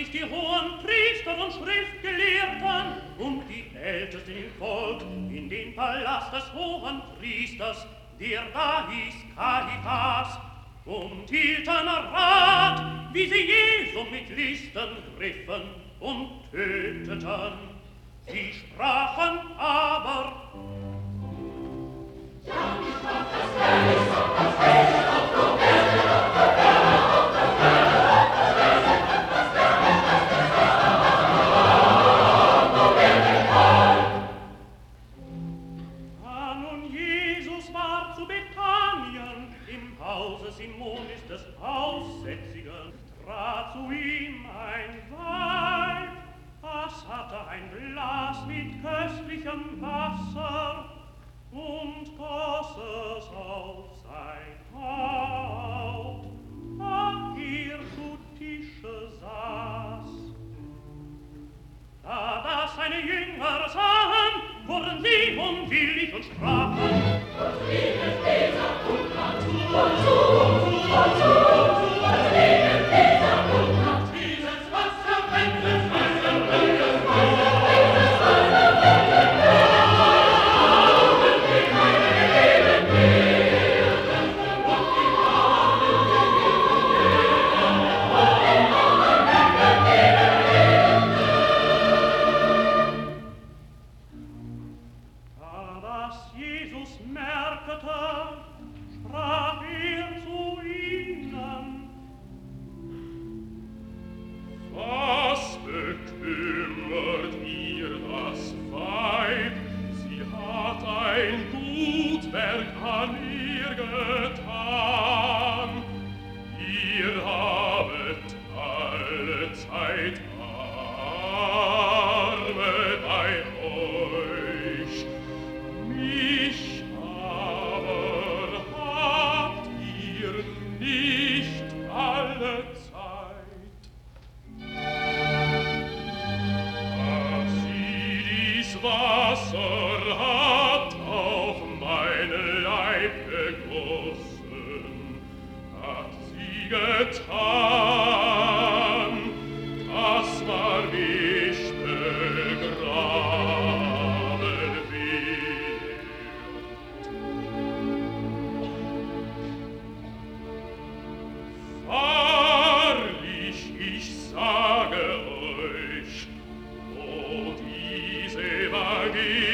sich die hohen Priester und Schriftgelehrten und die Ältesten im Volk in den Palast des hohen Priesters, der da hieß Caritas, und hielten Rat, wie sie Jesu mit Listen griffen und töteten. Sie sprachen aber, be